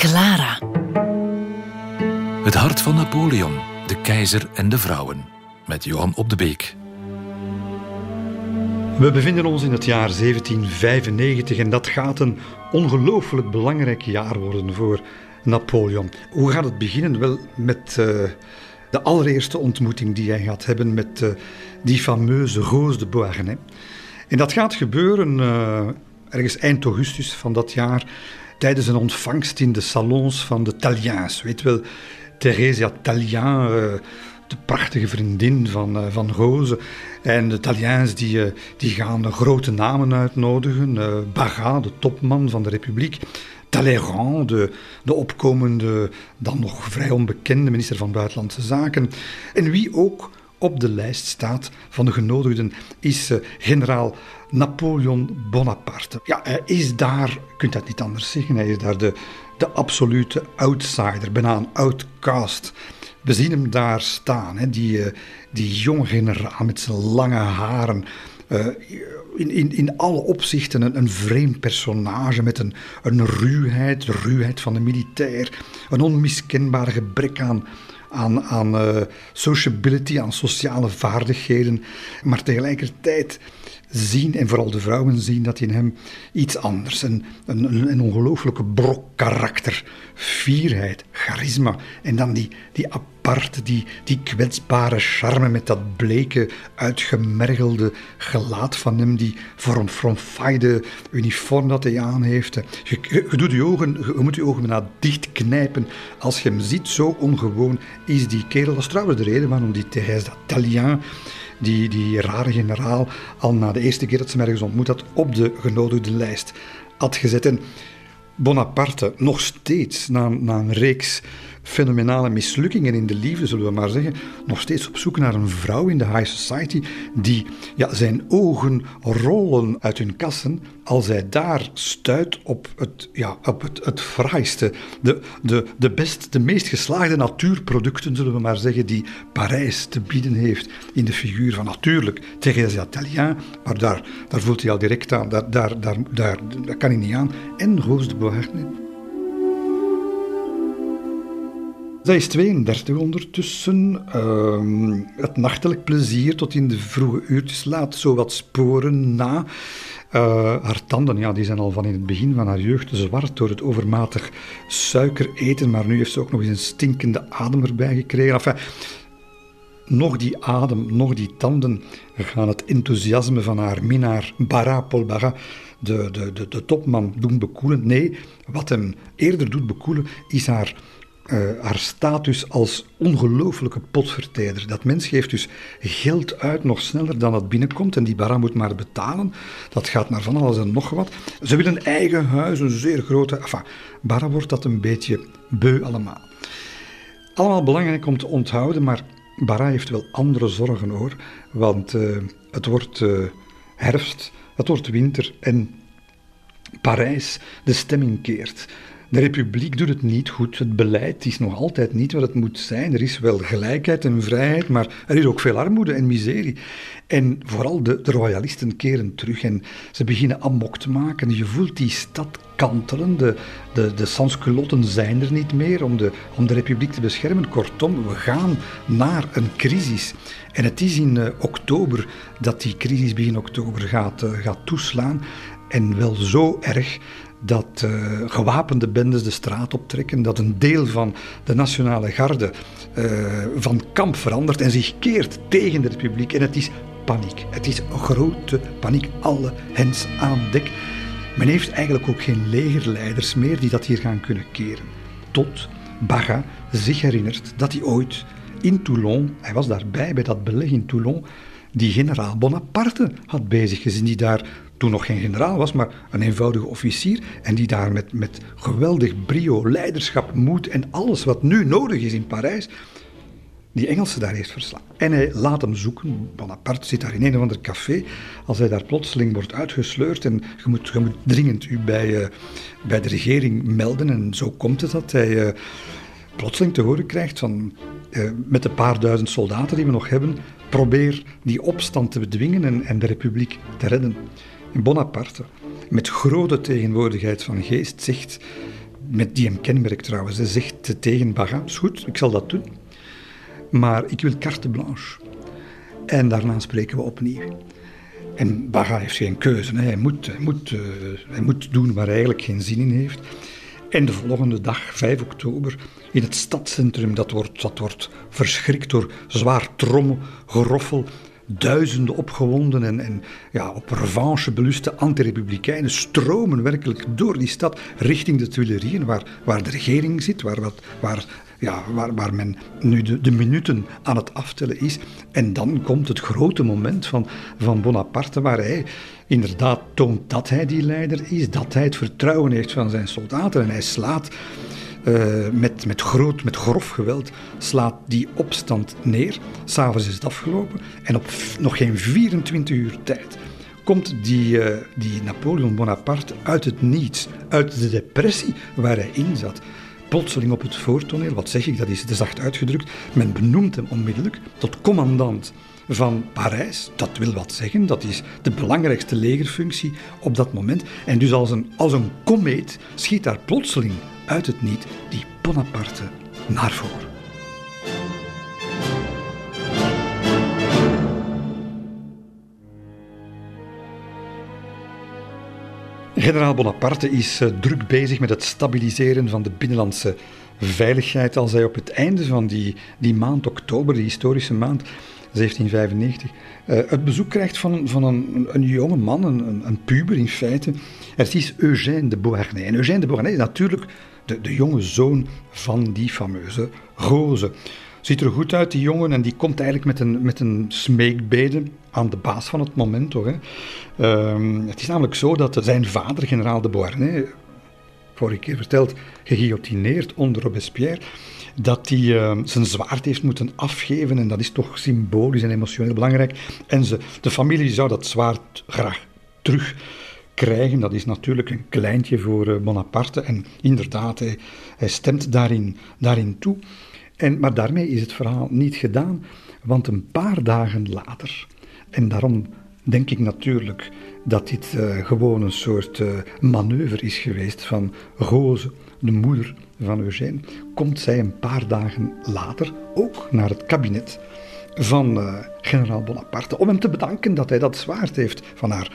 Clara. Het hart van Napoleon, de keizer en de vrouwen. Met Johan op de Beek. We bevinden ons in het jaar 1795 en dat gaat een ongelooflijk belangrijk jaar worden voor Napoleon. Hoe gaat het beginnen? Wel met uh, de allereerste ontmoeting die hij gaat hebben met uh, die fameuze Roos de Beauharnais. En dat gaat gebeuren uh, ergens eind augustus van dat jaar tijdens een ontvangst in de salons van de Taliens. Weet wel, Theresia Talien, de prachtige vriendin van, van Rose. En de Taliens die, die gaan grote namen uitnodigen. Barras, de topman van de Republiek. Talleyrand, de, de opkomende, dan nog vrij onbekende minister van Buitenlandse Zaken. En wie ook op de lijst staat van de genodigden is generaal Napoleon Bonaparte. Ja, hij is daar, je kunt dat niet anders zeggen, hij is daar de, de absolute outsider, bijna een outcast. We zien hem daar staan, hè, die, uh, die jonge generaal met zijn lange haren. Uh, in, in, in alle opzichten een, een vreemd personage met een, een ruwheid, ruwheid van de militair, een onmiskenbaar gebrek aan, aan, aan uh, sociability, aan sociale vaardigheden, maar tegelijkertijd zien, en vooral de vrouwen zien, dat in hem iets anders, een, een, een ongelooflijke brok karakter, fierheid, charisma en dan die, die aparte, die, die kwetsbare charme met dat bleke, uitgemergelde gelaat van hem, die vorm uniform dat hij aan heeft. Je, je, doet je, ogen, je moet je ogen dicht knijpen als je hem ziet, zo ongewoon is die kerel. Dat is trouwens de reden waarom die Thérèse d'Italien die, die rare generaal al na de eerste keer dat ze hem ergens ontmoet had op de genodigde lijst had gezet. En Bonaparte, nog steeds, na, na een reeks fenomenale mislukkingen in de liefde, zullen we maar zeggen, nog steeds op zoek naar een vrouw in de high society die ja, zijn ogen rollen uit hun kassen als hij daar stuit op het, ja, op het, het fraaiste, de, de, de best, de meest geslaagde natuurproducten, zullen we maar zeggen, die Parijs te bieden heeft in de figuur van natuurlijk Thérèse Italien, maar daar, daar voelt hij al direct aan, daar, daar, daar, daar, kan hij niet aan, en Rose de Beauharnais. Zij is 32 ondertussen. Uh, het nachtelijk plezier tot in de vroege uurtjes laat zo wat sporen na. Uh, haar tanden ja, die zijn al van in het begin van haar jeugd zwart door het overmatig suiker eten, maar nu heeft ze ook nog eens een stinkende adem erbij gekregen. Enfin, nog die adem, nog die tanden gaan het enthousiasme van haar minnaar Bara Paul Bara, de, de, de, de topman, doen bekoelen. Nee, wat hem eerder doet bekoelen is haar uh, haar status als ongelooflijke potvertijder. Dat mens geeft dus geld uit nog sneller dan het binnenkomt en die bara moet maar betalen. Dat gaat naar van alles en nog wat. Ze willen een eigen huis, een zeer grote... Enfin, bara wordt dat een beetje beu allemaal. Allemaal belangrijk om te onthouden, maar bara heeft wel andere zorgen hoor. Want uh, het wordt uh, herfst, het wordt winter en Parijs, de stemming keert. De republiek doet het niet goed. Het beleid is nog altijd niet wat het moet zijn. Er is wel gelijkheid en vrijheid, maar er is ook veel armoede en miserie. En vooral de, de royalisten keren terug en ze beginnen amok te maken. Je voelt die stad kantelen. De, de, de sansculotten zijn er niet meer om de, om de republiek te beschermen. Kortom, we gaan naar een crisis. En het is in uh, oktober dat die crisis begin oktober gaat, uh, gaat toeslaan. En wel zo erg dat uh, gewapende bendes de straat optrekken, dat een deel van de nationale garde uh, van kamp verandert en zich keert tegen de republiek. En het is paniek. Het is grote paniek. Alle hens aan dek. Men heeft eigenlijk ook geen legerleiders meer die dat hier gaan kunnen keren. Tot Baga zich herinnert dat hij ooit in Toulon, hij was daarbij bij dat beleg in Toulon, die generaal Bonaparte had bezig gezien, die daar toen nog geen generaal was, maar een eenvoudige officier. En die daar met, met geweldig brio, leiderschap, moed en alles wat nu nodig is in Parijs, die Engelsen daar heeft verslaan. En hij laat hem zoeken. Bonaparte zit daar in een of ander café. Als hij daar plotseling wordt uitgesleurd en je moet, je moet dringend u bij, uh, bij de regering melden. En zo komt het dat hij uh, plotseling te horen krijgt van uh, met de paar duizend soldaten die we nog hebben, probeer die opstand te bedwingen en, en de republiek te redden. Bonaparte, met grote tegenwoordigheid van geest, zegt: met die hem kenmerk trouwens. Ze zegt tegen Baga, is goed, ik zal dat doen, maar ik wil carte blanche. En daarna spreken we opnieuw. En Baga heeft geen keuze. Hij, moet, hij, moet, uh, hij moet doen waar hij eigenlijk geen zin in heeft. En de volgende dag, 5 oktober, in het stadscentrum, dat wordt, dat wordt verschrikt door zwaar trommel, geroffel, duizenden opgewonden en, en ja, op revanche beluste antirepublikeinen stromen werkelijk door die stad richting de Tuilerieën, waar, waar de regering zit, waar, wat, waar, ja, waar, waar men nu de, de minuten aan het aftellen is. En dan komt het grote moment van, van Bonaparte, waar hij inderdaad toont dat hij die leider is, dat hij het vertrouwen heeft van zijn soldaten en hij slaat uh, met, met, groot, met grof geweld slaat die opstand neer. S'avonds is het afgelopen en op nog geen 24 uur tijd komt die, uh, die Napoleon Bonaparte uit het niets, uit de depressie waar hij in zat. Plotseling op het voortoneel, wat zeg ik, dat is te zacht uitgedrukt. Men benoemt hem onmiddellijk tot commandant van Parijs. Dat wil wat zeggen, dat is de belangrijkste legerfunctie op dat moment. En dus als een, als een komeet schiet daar plotseling uit het niet die Bonaparte naar voren. Generaal Bonaparte is uh, druk bezig met het stabiliseren van de binnenlandse veiligheid als hij op het einde van die, die maand oktober, die historische maand 1795, uh, eh, het bezoek krijgt van, van een, een jonge man, een, een, puber in feite. Het is Eugène de Beauharnais. En Eugène de Beauharnais is natuurlijk de, de jonge zoon van die fameuze Roze. Ziet er goed uit, die jongen, en die komt eigenlijk met een, met een smeekbede aan de baas van het moment. Hoor, hè. Ehm, het is namelijk zo dat zijn vader, generaal de Beauharnais, vorige keer verteld, geguillotineerd onder Robespierre, dat hij uh, zijn zwaard heeft moeten afgeven. En dat is toch symbolisch en emotioneel belangrijk. En ze, de familie zou dat zwaard graag terug krijgen. Dat is natuurlijk een kleintje voor eh, Bonaparte. En inderdaad, hij, stemt daarin, daarin toe. En, maar daarmee is het verhaal niet gedaan, want een paar dagen later, en daarom denk ik natuurlijk dat dit uh, gewoon een soort uh, manoeuvre is geweest van Roze, de moeder van Eugène, komt zij een paar dagen later ook naar het kabinet van generaal Bonaparte om hem te bedanken dat hij dat zwaard heeft van haar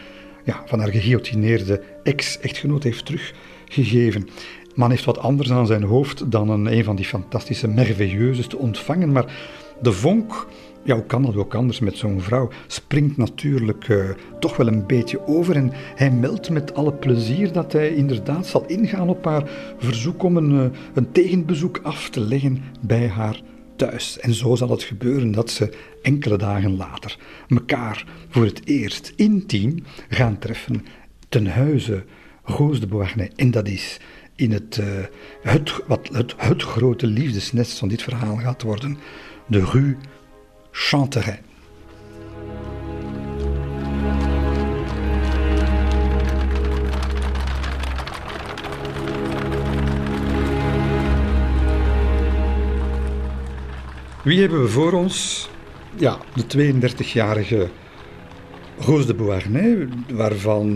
ja, van haar geguillotineerde ex-echtgenoot heeft teruggegeven. Man heeft wat anders aan zijn hoofd dan een, een van die fantastische merveilleuses te ontvangen, maar de vonk, ja, hoe kan dat ook anders met zo'n vrouw, springt natuurlijk uh, toch wel een beetje over en hij meldt met alle plezier dat hij inderdaad zal ingaan op haar verzoek om een, uh, een tegenbezoek af te leggen bij haar thuis. En zo zal het gebeuren dat ze enkele dagen later elkaar voor het eerst intiem gaan treffen ten huize Goos de Beauharnais. En dat is in het, uh, het, wat het, het grote liefdesnest van dit verhaal gaat worden, de rue Chanterein. Wie hebben we voor ons? Ja, de 32-jarige Roos de Beauharnais, waarvan uh,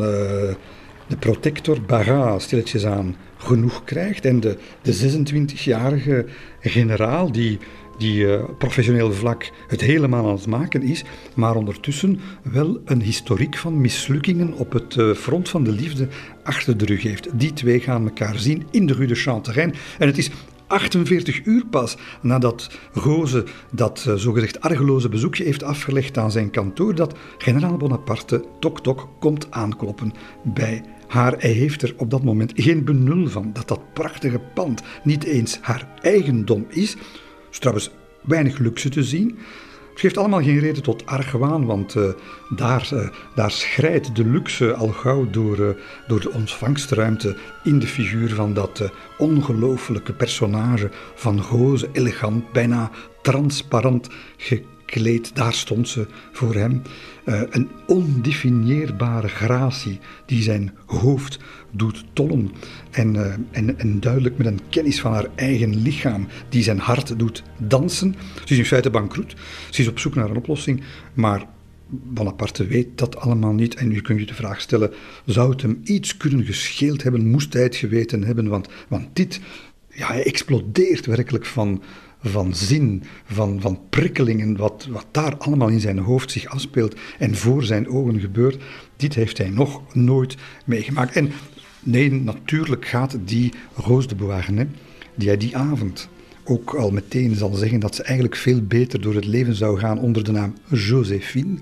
de protector Barras stilletjes aan genoeg krijgt. En de, de 26-jarige generaal die, die uh, professioneel vlak het helemaal aan het maken is, maar ondertussen wel een historiek van mislukkingen op het uh, front van de liefde achter de rug heeft. Die twee gaan elkaar zien in de Rue de Chanterein. En het is 48 uur pas nadat Roze dat uh, zogezegd argeloze bezoekje heeft afgelegd aan zijn kantoor, dat generaal Bonaparte tok tok komt aankloppen bij haar. Hij heeft er op dat moment geen benul van dat dat prachtige pand niet eens haar eigendom is. is trouwens weinig luxe te zien. Het geeft allemaal geen reden tot argwaan, want uh, daar, uh, daar schrijdt de luxe al gauw door, uh, door de ontvangstruimte in de figuur van dat ongelooflijke personage van Goze, elegant, bijna transparant gekleed. Daar stond ze voor hem. een ondefinieerbare gratie die zijn hoofd doet tollen. En, uh, en, en, duidelijk met een kennis van haar eigen lichaam die zijn hart doet dansen. Ze is in feite bankroet. Ze is op zoek naar een oplossing. Maar Bonaparte weet dat allemaal niet. En nu kun je de vraag stellen: zou het hem iets kunnen gescheeld hebben? Moest hij het geweten hebben? Want, want dit, ja, hij explodeert werkelijk van, van zin, van, van prikkelingen, wat, wat daar allemaal in zijn hoofd zich afspeelt en voor zijn ogen gebeurt. Dit heeft hij nog nooit meegemaakt. En nee, natuurlijk gaat die Roos de die hij die avond ook al meteen zal zeggen dat ze eigenlijk veel beter door het leven zou gaan onder de naam Joséphine.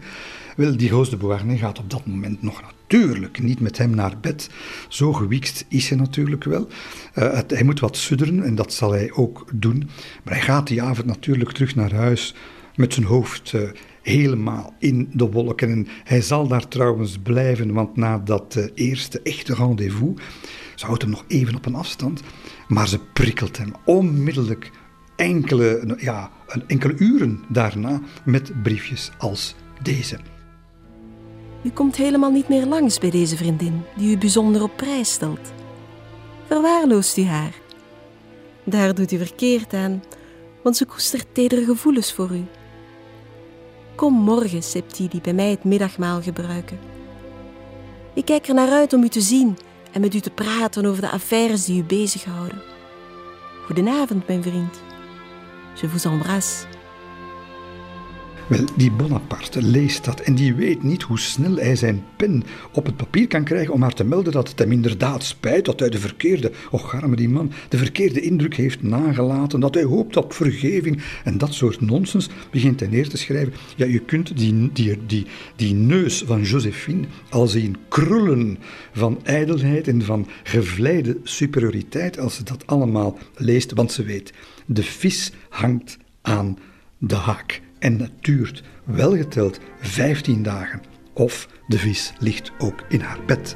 Wel, die Roos de gaat op dat moment nog natuurlijk niet met hem naar bed. Zo gewiekst is hij natuurlijk wel. Uh, hij moet wat sudderen en dat zal hij ook doen. Maar hij gaat die avond natuurlijk terug naar huis met zijn hoofd uh, helemaal in de wolken. En hij zal daar trouwens blijven, want na dat uh, eerste echte rendezvous, ze houdt hem nog even op een afstand, maar ze prikkelt hem onmiddellijk enkele, ja, enkele uren daarna met briefjes als deze. U komt helemaal niet meer langs bij deze vriendin, die u bijzonder op prijs stelt. Verwaarloost u haar. Daar doet u verkeerd aan, want ze koestert tedere gevoelens voor u. Kom morgen, Septidi, bij mij het middagmaal gebruiken. Ik kijk er naar uit om u te zien en met u te praten over de affaires die u bezighouden. Goedenavond, mijn vriend. Je vous embrasse. Wel, die Bonaparte leest dat en die weet niet hoe snel hij zijn pen op het papier kan krijgen om haar te melden dat het hem inderdaad spijt dat hij de verkeerde, och arme die man, de verkeerde indruk heeft nagelaten, dat hij hoopt op vergeving en dat soort nonsens begint hij neer te schrijven. Ja, je kunt die, die, die, die neus van Josephine al zien krullen van ijdelheid en van gevleide superioriteit als ze dat allemaal leest, want ze weet, de vis hangt aan de haak. En dat duurt wel geteld 15 dagen. Of de vis ligt ook in haar bed.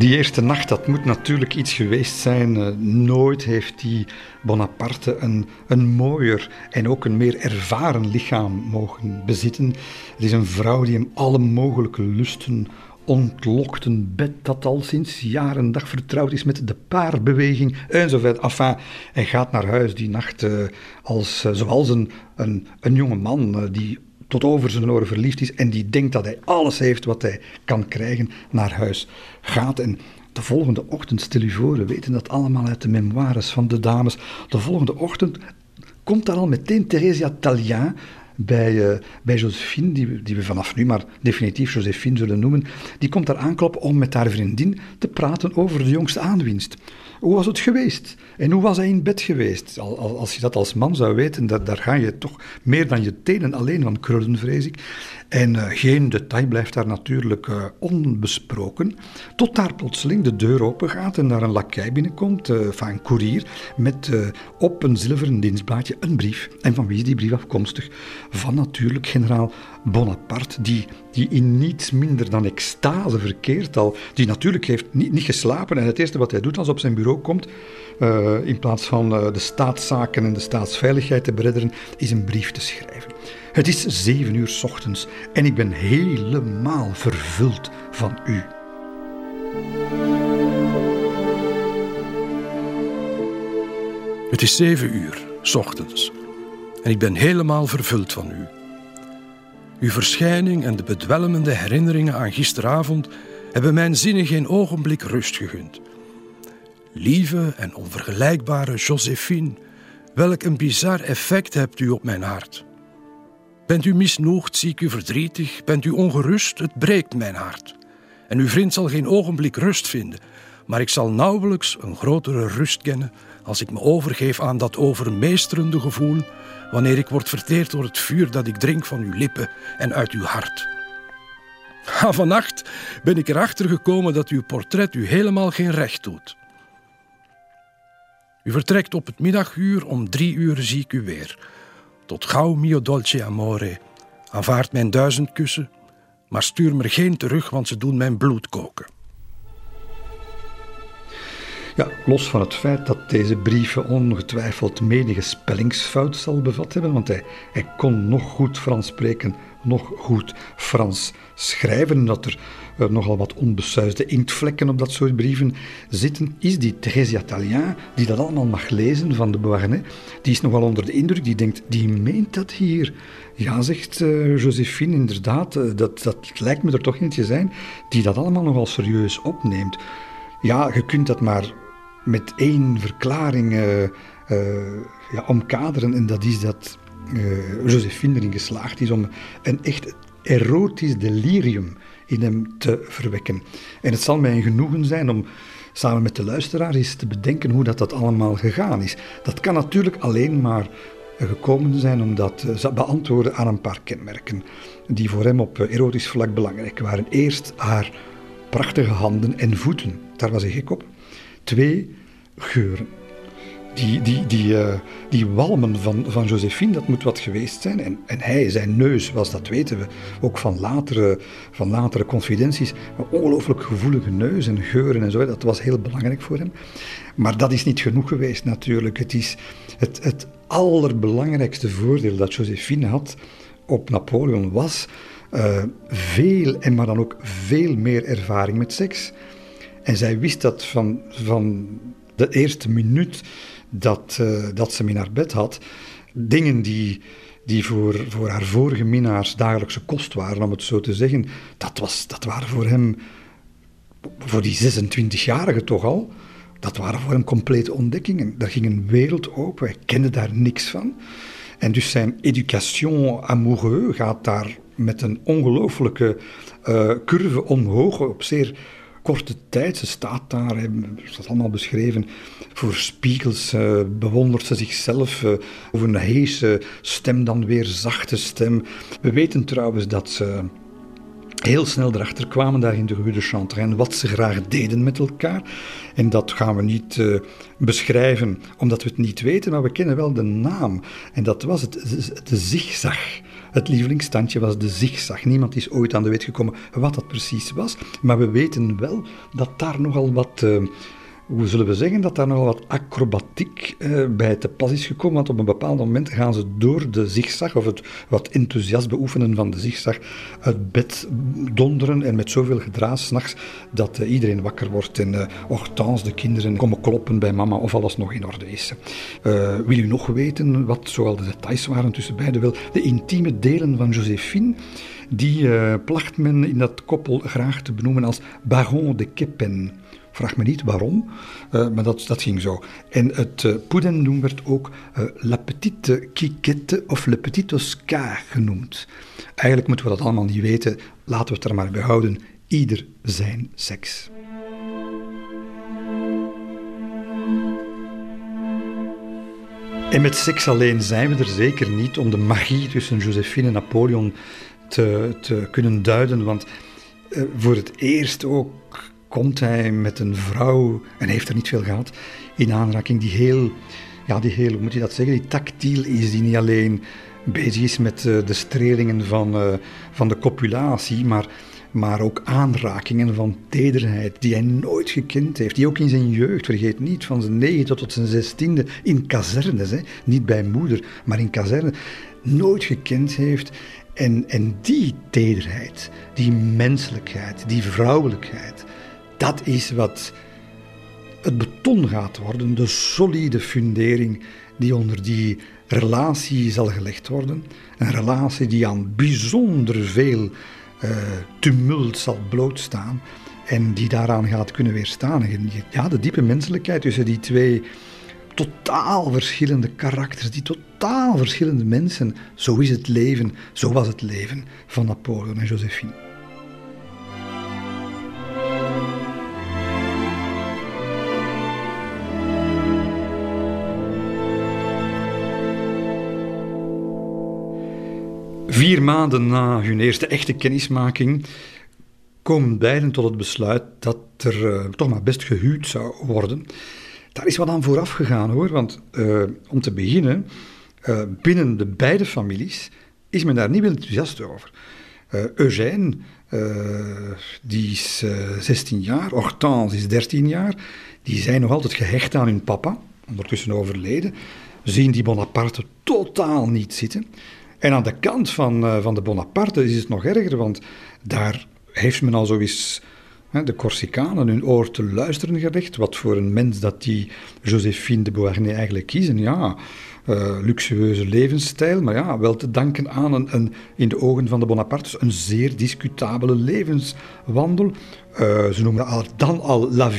Die eerste nacht, dat moet natuurlijk iets geweest zijn. Uh, nooit heeft die Bonaparte een, een mooier en ook een meer ervaren lichaam mogen bezitten. Het is een vrouw die hem alle mogelijke lusten ontlokt. Een bed dat al sinds jaar en dag vertrouwd is met de paarbeweging enzovoort. Enfin, hij gaat naar huis die nacht uh, als, uh, zoals een, een, een jonge man die tot over zijn oren verliefd is en die denkt dat hij alles heeft wat hij kan krijgen, naar huis gaat. En de volgende ochtend, stel u voor, we weten dat allemaal uit de memoires van de dames. De volgende ochtend komt daar al meteen Theresia Talien bij, uh, bij Josephine, die, die we vanaf nu maar definitief Josephine zullen noemen. Die komt daar aankloppen om met haar vriendin te praten over de jongste aanwinst. Hoe was het geweest? En hoe was hij in bed geweest? Als je dat als man zou weten, daar ga je toch meer dan je tenen alleen van krullen, vrees ik. En uh, geen detail blijft daar natuurlijk uh, onbesproken. Tot daar plotseling de deur open gaat en daar een lakij binnenkomt, uh, van een koerier, met op een zilveren dienstblaadje een brief. En van wie is die brief afkomstig? Van natuurlijk generaal Bonaparte, die, die in niets minder dan extase verkeert al. Die natuurlijk heeft niet, niet geslapen en het eerste wat hij doet als op zijn bureau komt, in plaats van de staatszaken en de staatsveiligheid te beredderen, is een brief te schrijven. Het is zeven uur ochtends en ik ben helemaal vervuld van u. Het is zeven uur ochtends en ik ben helemaal vervuld van u. Uw verschijning en de bedwelmende herinneringen aan gisteravond hebben mijn zinnen geen ogenblik rust gegund. Lieve en onvergelijkbare Josephine, welk een bizar effect hebt u op mijn hart. Bent u misnoegd, zie ik u verdrietig, bent u ongerust, het breekt mijn hart. En uw vriend zal geen ogenblik rust vinden, maar ik zal nauwelijks een grotere rust kennen als ik me overgeef aan dat overmeesterende gevoel wanneer ik word verteerd door het vuur dat ik drink van uw lippen en uit uw hart. Ha, vannacht ben ik erachter gekomen dat uw portret u helemaal geen recht doet. U vertrekt op het middaguur, om drie uur zie ik u weer. Tot gauw, mio dolce amore. Aanvaard mijn duizend kussen, maar stuur me geen terug, want ze doen mijn bloed koken. Ja, los van het feit dat deze brieven ongetwijfeld menige spellingsfout zal bevat hebben, want hij, hij kon nog goed Frans spreken, nog goed Frans schrijven, dat er uh, nogal wat onbesuisde inktvlekken op dat soort brieven zitten, is die Theresia Talien, die dat allemaal mag lezen van de Beauharnais, die is nogal onder de indruk, die denkt, die meent dat hier. Ja, zegt uh, Josephine, inderdaad, uh, dat, dat lijkt me er toch eentje zijn die dat allemaal nogal serieus opneemt. Ja, je kunt dat maar met één verklaring uh, ja, omkaderen. En dat is dat uh, Josephine erin geslaagd is om een echt erotisch delirium in hem te verwekken. En het zal mij een genoegen zijn om samen met de luisteraar eens te bedenken hoe dat, dat allemaal gegaan is. Dat kan natuurlijk alleen maar gekomen zijn omdat ze beantwoorden aan een paar kenmerken die voor hem op erotisch vlak belangrijk waren. Eerst haar prachtige handen en voeten, daar was hij gek op. Twee, geuren. Die, die, die, uh, die walmen van, van Josephine, dat moet wat geweest zijn. En, en hij, zijn neus was, dat weten we, ook van latere, van latere confidenties, een ongelooflijk gevoelige neus en geuren en zo. Dat was heel belangrijk voor hem. Maar dat is niet genoeg geweest natuurlijk. Het is het, het allerbelangrijkste voordeel dat Josephine had op Napoleon was uh, veel, en maar dan ook veel meer ervaring met seks. En zij wist dat van, van de eerste minuut dat, uh, dat ze hem in haar bed had. Dingen die, die voor, voor haar vorige minnaars dagelijkse kost waren, om het zo te zeggen, dat, was, dat waren voor hem, voor die 26-jarige toch al, dat waren voor hem complete ontdekkingen. Daar ging een wereld open, hij kende daar niks van. En dus zijn education amoureux gaat daar met een ongelooflijke uh, curve omhoog, op zeer korte tijd. Ze staat daar, hè, dat allemaal beschreven. Voor spiegels uh, bewondert ze zichzelf. Uh, over een heese stem, dan weer zachte stem. We weten trouwens dat ze heel snel erachter kwamen daar in de Rue de wat ze graag deden met elkaar. En dat gaan we niet uh, beschrijven omdat we het niet weten, maar we kennen wel de naam. En dat was het, de zigzag. Het lievelingsstandje was de zigzag. Niemand is ooit aan de weet gekomen wat dat precies was. Maar we weten wel dat daar nogal wat. Uh, hoe zullen we zeggen, dat daar nogal wat acrobatiek uh, bij te pas is gekomen. Want op een bepaald moment gaan ze door de zigzag, of het wat enthousiast beoefenen van de zigzag, uit bed donderen en met zoveel gedraas s'nachts dat uh, iedereen wakker wordt en Hortense, de kinderen, komen kloppen bij mama of alles nog in orde is. wil u nog weten wat zoal de details waren tussen beiden? Wel, de intieme delen van Josephine die placht men in dat koppel graag te benoemen als Baron de Keppen. Vraag me niet waarom, uh, maar dat, dat ging zo. En het uh, poeden werd ook uh, La Petite Quiquette of Le Petit Oscar genoemd. Eigenlijk moeten we dat allemaal niet weten, laten we het er maar bij houden. Ieder zijn seks. En met seks alleen zijn we er zeker niet om de magie tussen Josephine en Napoleon te, te kunnen duiden, want voor het eerst ook komt hij met een vrouw, en heeft er niet veel gehad, in aanraking die heel, ja, die heel, hoe moet je dat zeggen, die tactiel is, die niet alleen bezig is met uh, de strelingen van, uh, van de copulatie, maar, maar ook aanrakingen van tederheid die hij nooit gekend heeft. Die ook in zijn jeugd, vergeet niet, van zijn negende tot zijn zestiende, in kazernes, hè, niet bij moeder, maar in kazernes, nooit gekend heeft. En, en die tederheid, die menselijkheid, die vrouwelijkheid, dat is wat het beton gaat worden, de solide fundering die onder die relatie zal gelegd worden. Een relatie die aan bijzonder veel uh, tumult zal blootstaan en die daaraan gaat kunnen weerstaan. Ja, de diepe menselijkheid tussen die twee totaal verschillende karakters, die totaal verschillende mensen. Zo is het leven, zo was het leven van Napoleon en Josephine. Vier maanden na hun eerste echte kennismaking komen beiden tot het besluit dat er uh, toch maar best gehuwd zou worden. Daar is wat aan vooraf gegaan hoor, want uh, om te beginnen, uh, binnen de beide families is men daar niet meer enthousiast over. Eugène, die is 16 jaar, Hortense is 13 jaar, die zijn nog altijd gehecht aan hun papa, ondertussen overleden, zien die Bonaparte totaal niet zitten. En aan de kant van, uh, van de Bonaparte is het nog erger, want daar heeft men al zoiets de Corsicanen hun oor te luisteren gelegd. Wat voor een mens dat die Josephine de Beauharnais eigenlijk kiezen. Ja, uh, luxueuze levensstijl, maar ja, wel te danken aan een, een, in de ogen van de Bonapartes een zeer discutabele levenswandel. Uh, ze noemen haar dan al La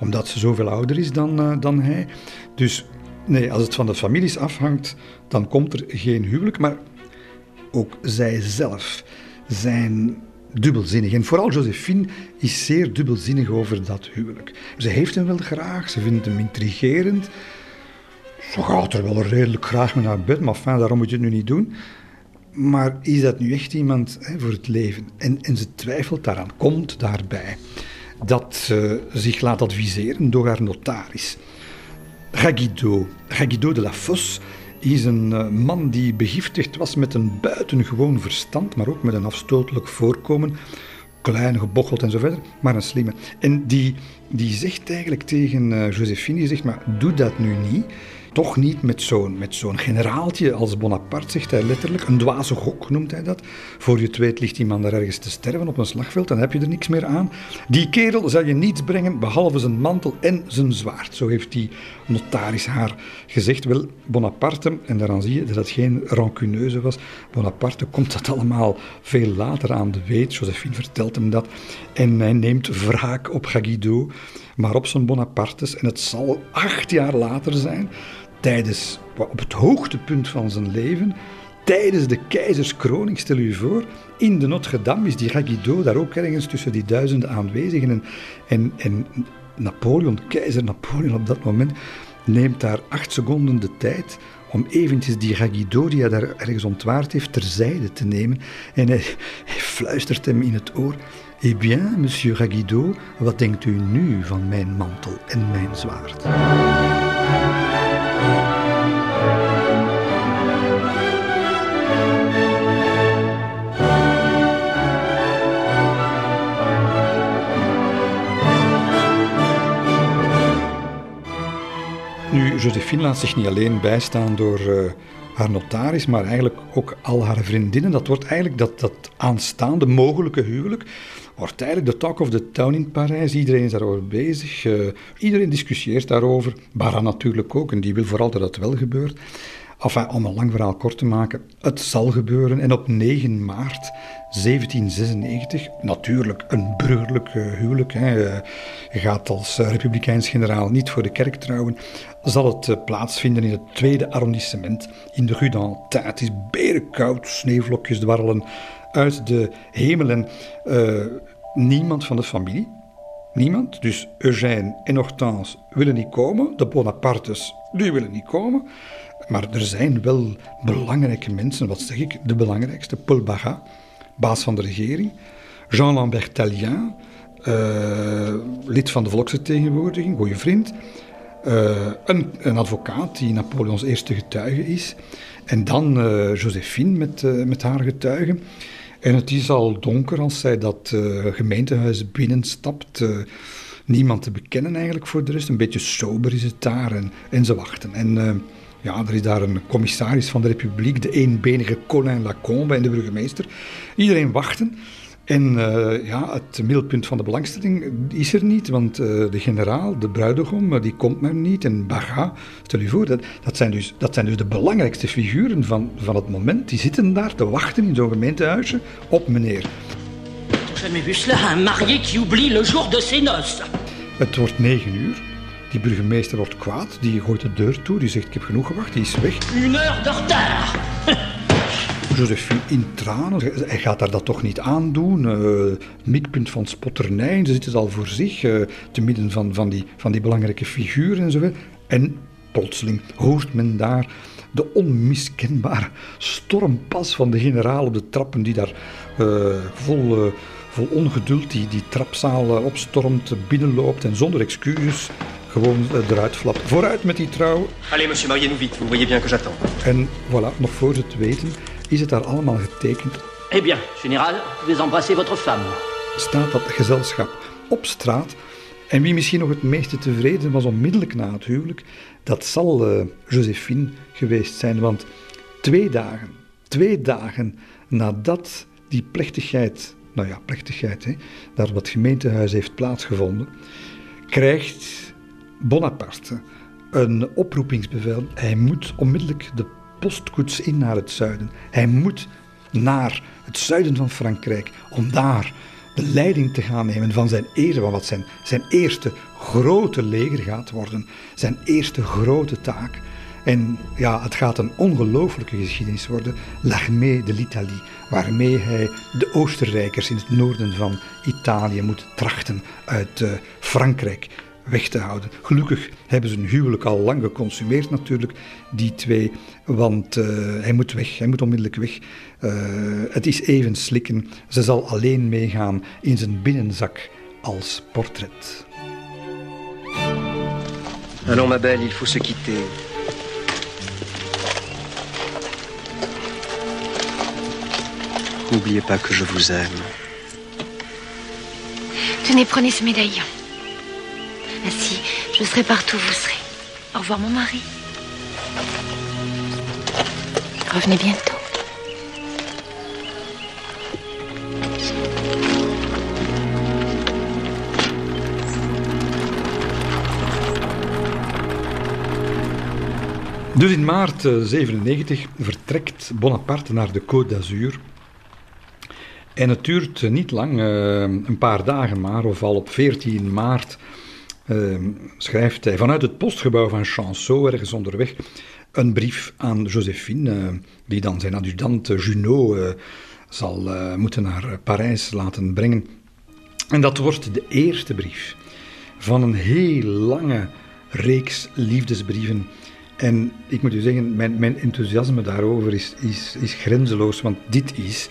omdat ze zoveel ouder is dan, dan hij. Dus nee, als het van de families afhangt, dan komt er geen huwelijk. Maar ook zij zelf zijn dubbelzinnig. En vooral Josephine is zeer dubbelzinnig over dat huwelijk. Ze heeft hem wel graag, ze vindt hem intrigerend. Ze gaat er wel redelijk graag mee naar bed, maar fijn, daarom moet je het nu niet doen. Maar is dat nu echt iemand hè, voor het leven? En, en ze twijfelt daaraan, komt daarbij dat ze zich laat adviseren door haar notaris. Raguido, de la Fosse, is een eh, man die begiftigd was met een buitengewoon verstand, maar ook met een afstotelijk voorkomen. Klein, gebocheld en zo verder, maar een slimme. En die, die zegt eigenlijk tegen uh, Josephine, die zegt, maar doe dat nu niet. Toch niet met zo'n, generaaltje als Bonaparte, zegt hij letterlijk. Een dwaze gok noemt hij dat. Voor je het weet ligt iemand daar ergens te sterven op een slagveld, dan heb je er niks meer aan. Die kerel zal je niets brengen behalve zijn mantel en zijn zwaard. Zo heeft die notaris haar gezegd. Wel, Bonaparte, en daaraan zie je dat het geen rancuneuze was. Bonaparte komt dat allemaal veel later aan de weet. Josephine vertelt hem dat. En hij neemt wraak op Gaguido, maar op zijn Bonapartes. En het zal acht jaar later zijn tijdens, op het hoogtepunt van zijn leven, tijdens de keizerskroning, stel u voor, in de Notre Dame is die Raguido daar ook ergens tussen die duizenden aanwezigen. En, en, en Napoleon, keizer Napoleon op dat moment, neemt daar acht seconden de tijd om eventjes die Raguido die hij daar ergens ontwaard heeft terzijde te nemen. En hij, fluistert hem in het oor. Eh bien, monsieur Raguido, wat denkt u nu van mijn mantel en mijn zwaard? Nu, Josephine laat zich niet alleen bijstaan door uh, haar notaris, maar eigenlijk ook al haar vriendinnen. Dat wordt eigenlijk dat, dat aanstaande mogelijke huwelijk, wordt eigenlijk de talk of the town in Parijs. Iedereen is daarover bezig. Uh, iedereen discussieert daarover. Bara natuurlijk ook, en die wil vooral dat het wel gebeurt. Enfin, om een lang verhaal kort te maken, het zal gebeuren. En op 9 maart 1796, natuurlijk een burgerlijk huwelijk, hè, je gaat als republikeins generaal niet voor de kerk trouwen, zal het eh, plaatsvinden in het tweede arrondissement in de Rue d'Antin. Het is berenkoud, sneeuwvlokjes dwarrelen uit de hemel en niemand van de familie, niemand, dus Eugène en Hortense willen niet komen, de Bonapartes, die willen niet komen. Maar er zijn wel belangrijke mensen, wat zeg ik, de belangrijkste, Paul Bagat, baas van de regering, Jean-Lambert Tallien, uh, lid van de volksvertegenwoordiging, goede vriend, uh, een, een, advocaat die Napoleons eerste getuige is, en dan uh, Josephine met, met haar getuigen. En het is al donker als zij dat gemeentehuis binnenstapt. niemand te bekennen eigenlijk voor de rest. Een beetje sober is het daar en, en ze wachten. En ja, er is daar een commissaris van de Republiek, de eenbenige Colin Lacombe en de burgemeester. Iedereen wachten. En uh, ja, het middelpunt van de belangstelling is er niet, want uh, de generaal, de bruidegom, die komt maar niet. En Baga, stel je voor, dat, dat, zijn dus, dat zijn dus de belangrijkste figuren van, van het moment. Die zitten daar te wachten in zo'n gemeentehuisje op meneer. Jamais vu cela, un marié qui oublie le jour de ses noces. Het wordt negen uur. Die burgemeester wordt kwaad, die gooit de deur toe, die zegt ik heb genoeg gewacht, die is weg. Une heure de retard Josephine in tranen, hij gaat daar dat toch niet aandoen. Uh, midpunt van spotternij, ze zitten al voor zich, uh, te midden van, van, die, van die belangrijke figuren en zo. En plotseling hoort men daar de onmiskenbare stormpas van de generaal op de trappen, die daar uh, vol vol ongeduld die, die trapzaal eh, opstormt, binnenloopt en zonder excuses gewoon eh, eruit flapt. Vooruit met die trouw. Allez, monsieur, mariez-nous vite. Vous voyez bien que j'attends. En voilà, nog voor ze het weten, is het daar allemaal getekend. Eh bien, général, vous embrassez votre femme. Staat dat gezelschap op straat. En wie misschien nog het meeste tevreden was onmiddellijk na het huwelijk, dat zal uh, Josephine geweest zijn. Want twee dagen, twee dagen nadat die plechtigheid nou ja, plechtigheid, hè, daar wat gemeentehuis heeft plaatsgevonden, krijgt Bonaparte een oproepingsbevel. Hij moet onmiddellijk de postkoets in naar het zuiden. Hij moet naar het zuiden van Frankrijk om daar de leiding te gaan nemen van zijn eerste, wat zijn, zijn eerste grote leger gaat worden, zijn eerste grote taak. En ja, het gaat een ongelooflijke geschiedenis worden, L'Armée de l'Italie, waarmee hij de Oostenrijkers in het noorden van Italië moet trachten uit uh, Frankrijk weg te houden. Gelukkig hebben ze hun huwelijk al lang geconsumeerd natuurlijk, die twee, want uh, hij moet weg, hij moet onmiddellijk weg. Uh, het is even slikken, ze zal alleen meegaan in zijn binnenzak als portret. Allons ma belle, il faut se quitter. N'oubliez pas que je vous aime. Tenez, prenez ce médaillon. Je serai partout où vous serez. Au revoir, mon mari. Revenez bientôt. Dus in maart 97 vertrekt Bonaparte naar de Côte d'Azur En het duurt niet lang, uh, een paar dagen maar, of al op 14 maart uh, schrijft hij vanuit het postgebouw van Chanceau, ergens onderweg, een brief aan Josephine, uh, die dan zijn adjudant Junot zal moeten naar Parijs laten brengen. En dat wordt de eerste brief van een heel lange reeks liefdesbrieven. En ik moet u zeggen, mijn, mijn enthousiasme daarover is, is, is grenzeloos, want dit is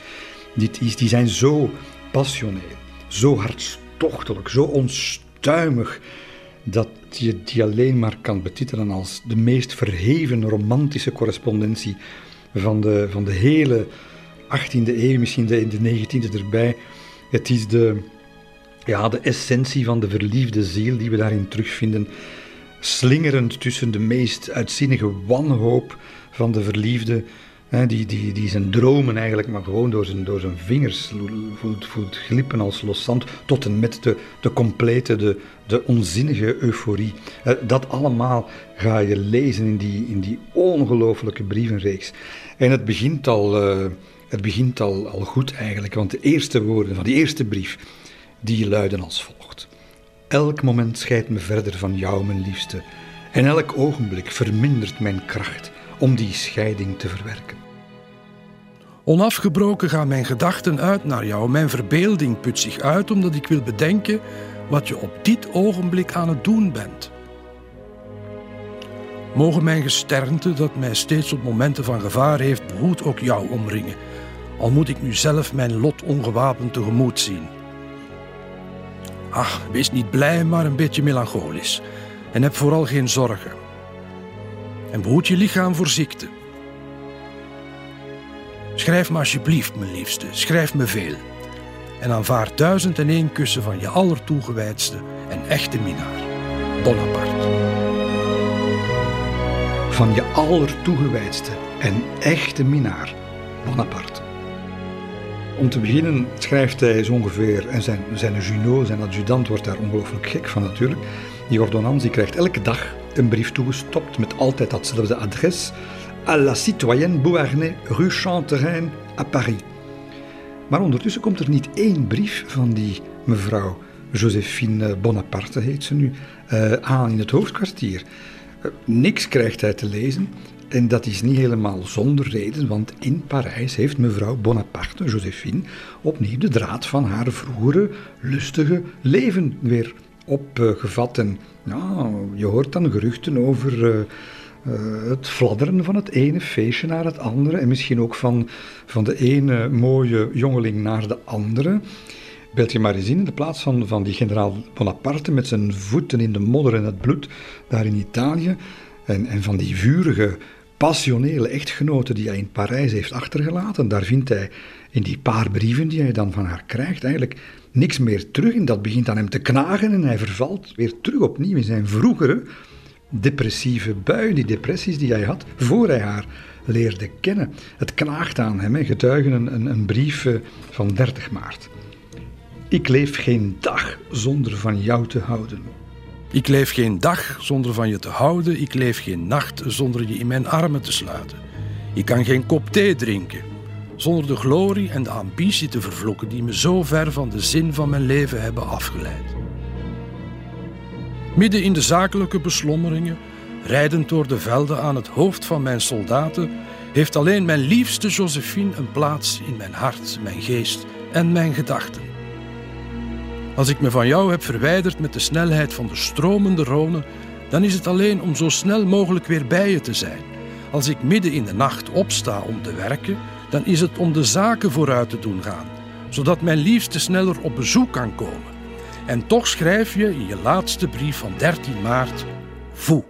dit is, die zijn zo passioneel, zo hartstochtelijk, zo onstuimig, dat je die alleen maar kan betitelen als de meest verheven romantische correspondentie van de, van de hele 18e eeuw, misschien de, de 19e erbij. Het is de, ja, de essentie van de verliefde ziel die we daarin terugvinden, slingerend tussen de meest uitzinnige wanhoop van de verliefde die, die, die zijn dromen eigenlijk maar gewoon door zijn, door vingers voelt, voelt glippen als loszand, tot en met de, de complete, de, de onzinnige euforie. Dat allemaal ga je lezen in die, in die ongelooflijke brievenreeks. En het begint al, uh, het begint al, al goed eigenlijk, want de eerste woorden van die eerste brief, die luiden als volgt. Elk moment scheidt me verder van jou, mijn liefste, en elk ogenblik vermindert mijn kracht om die scheiding te verwerken. Onafgebroken gaan mijn gedachten uit naar jou. Mijn verbeelding put zich uit omdat ik wil bedenken wat je op dit ogenblik aan het doen bent. Mogen mijn gesternte, dat mij steeds op momenten van gevaar heeft behoed, ook jou omringen, al moet ik nu zelf mijn lot ongewapend tegemoet zien. Ach, wees niet blij, maar een beetje melancholisch. En heb vooral geen zorgen. En behoed je lichaam voor ziekte. Schrijf me alsjeblieft, mijn liefste, schrijf me veel. En aanvaard duizend en één kussen van je allertoegewijdste en echte minnaar, Bonaparte. Van je allertoegewijdste en echte minnaar, Bonaparte. Om te beginnen schrijft hij zo ongeveer, en zijn, zijn Junot, zijn adjudant, wordt daar ongelooflijk gek van natuurlijk. Die ordonnans die krijgt elke dag een brief toegestopt met altijd datzelfde adres à la citoyenne Beauharnais, rue Chanterein à Paris. Maar ondertussen komt er niet één brief van die mevrouw Josephine Bonaparte heet ze nu, uh, aan in het hoofdkwartier. Uh, niks krijgt hij te lezen. En dat is niet helemaal zonder reden, want in Parijs heeft mevrouw Bonaparte, Josephine, opnieuw de draad van haar vroegere lustige leven weer opgevat. En ja, je hoort dan geruchten over uh, uh, het fladderen van het ene feestje naar het andere. En misschien ook van, van de ene mooie jongeling naar de andere. Beeld je maar eens in, in de plaats van, van die generaal Bonaparte met zijn voeten in de modder en het bloed daar in Italië. En, en van die vurige, passionele echtgenote die hij in Parijs heeft achtergelaten. Daar vindt hij in die paar brieven die hij dan van haar krijgt eigenlijk niks meer terug. En dat begint aan hem te knagen en hij vervalt weer terug opnieuw in zijn vroegere depressieve bui, die depressies die hij had voor hij haar leerde kennen. Het knaagt aan hem, getuigen een, een, een brief eh, van 30 maart. Ik leef geen dag zonder van jou te houden. Ik leef geen dag zonder van je te houden. Ik leef geen nacht zonder je in mijn armen te sluiten. Ik kan geen kop thee drinken zonder de glorie en de ambitie te vervloeken die me zo ver van de zin van mijn leven hebben afgeleid. Midden in de zakelijke beslommeringen, rijdend door de velden aan het hoofd van mijn soldaten, heeft alleen mijn liefste Josephine een plaats in mijn hart, mijn geest en mijn gedachten. Als ik me van jou heb verwijderd met de snelheid van de stromende Rhône, dan is het alleen om zo snel mogelijk weer bij je te zijn. Als ik midden in de nacht opsta om te werken, dan is het om de zaken vooruit te doen gaan, zodat mijn liefste sneller op bezoek kan komen. En toch schrijf je in je laatste brief van 13 maart: Vous.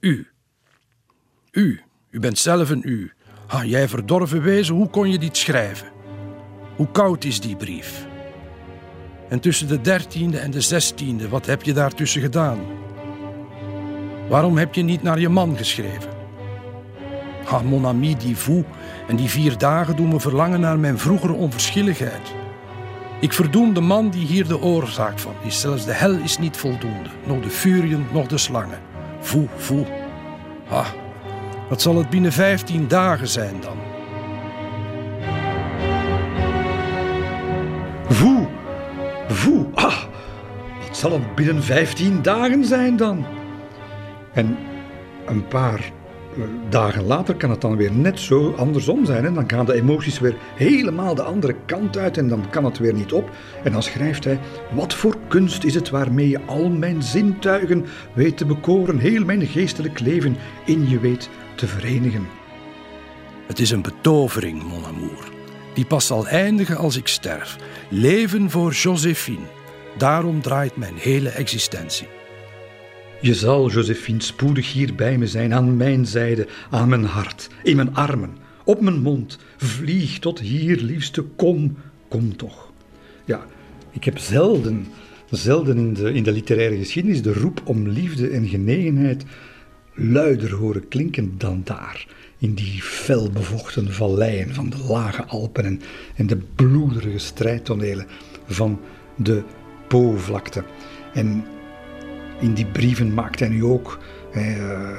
U. U. U bent zelf een u. Ah, jij verdorven wezen, hoe kon je dit schrijven? Hoe koud is die brief? En tussen de dertiende en de zestiende, wat heb je daartussen gedaan? Waarom heb je niet naar je man geschreven? Ah, mon ami, die vous en die vier dagen doen me verlangen naar mijn vroegere onverschilligheid. Ik verdoem de man die hier de oorzaak van is. Zelfs de hel is niet voldoende. Nog de furien, nog de slangen. Voe, voe. Ah, wat zal het binnen vijftien dagen zijn dan? Voe, voe. Ah, wat zal het binnen vijftien dagen zijn dan? En een paar dagen later kan het dan weer net zo andersom zijn. En dan gaan de emoties weer helemaal de andere kant uit en dan kan het weer niet op. En dan schrijft hij: Wat voor kunst is het waarmee je al mijn zintuigen weet te bekoren, heel mijn geestelijk leven in je weet te verenigen. Het is een betovering, mon amour, die pas zal eindigen als ik sterf. Leven voor Josephine. Daarom draait mijn hele existentie. Je zal, Josephine, spoedig hier bij me zijn, aan mijn zijde, aan mijn hart, in mijn armen, op mijn mond. Vlieg tot hier, liefste, kom, kom toch. Ja, ik heb zelden, zelden in de, in de literaire geschiedenis de roep om liefde en genegenheid luider horen klinken dan daar, in die felbevochten valleien van de lage Alpen en, en de bloederige strijdtonelen van de Po-vlakte. En in die brieven maakt hij nu ook.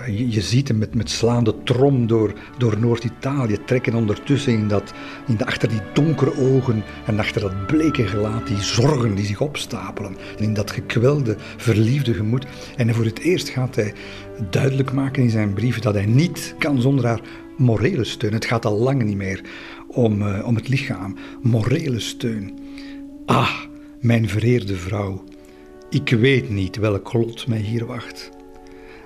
je, je, ziet hem met, met slaande trom door, door Noord-Italië trekken ondertussen in dat, in de, achter die donkere ogen en achter dat bleke gelaat die zorgen die zich opstapelen. En in dat gekwelde, verliefde gemoed. En voor het eerst gaat hij duidelijk maken in zijn brieven dat hij niet kan zonder haar morele steun. Het gaat al lang niet meer om, uh, om het lichaam. Morele steun. Ah, mijn vereerde vrouw. Ik weet niet welk lot mij hier wacht.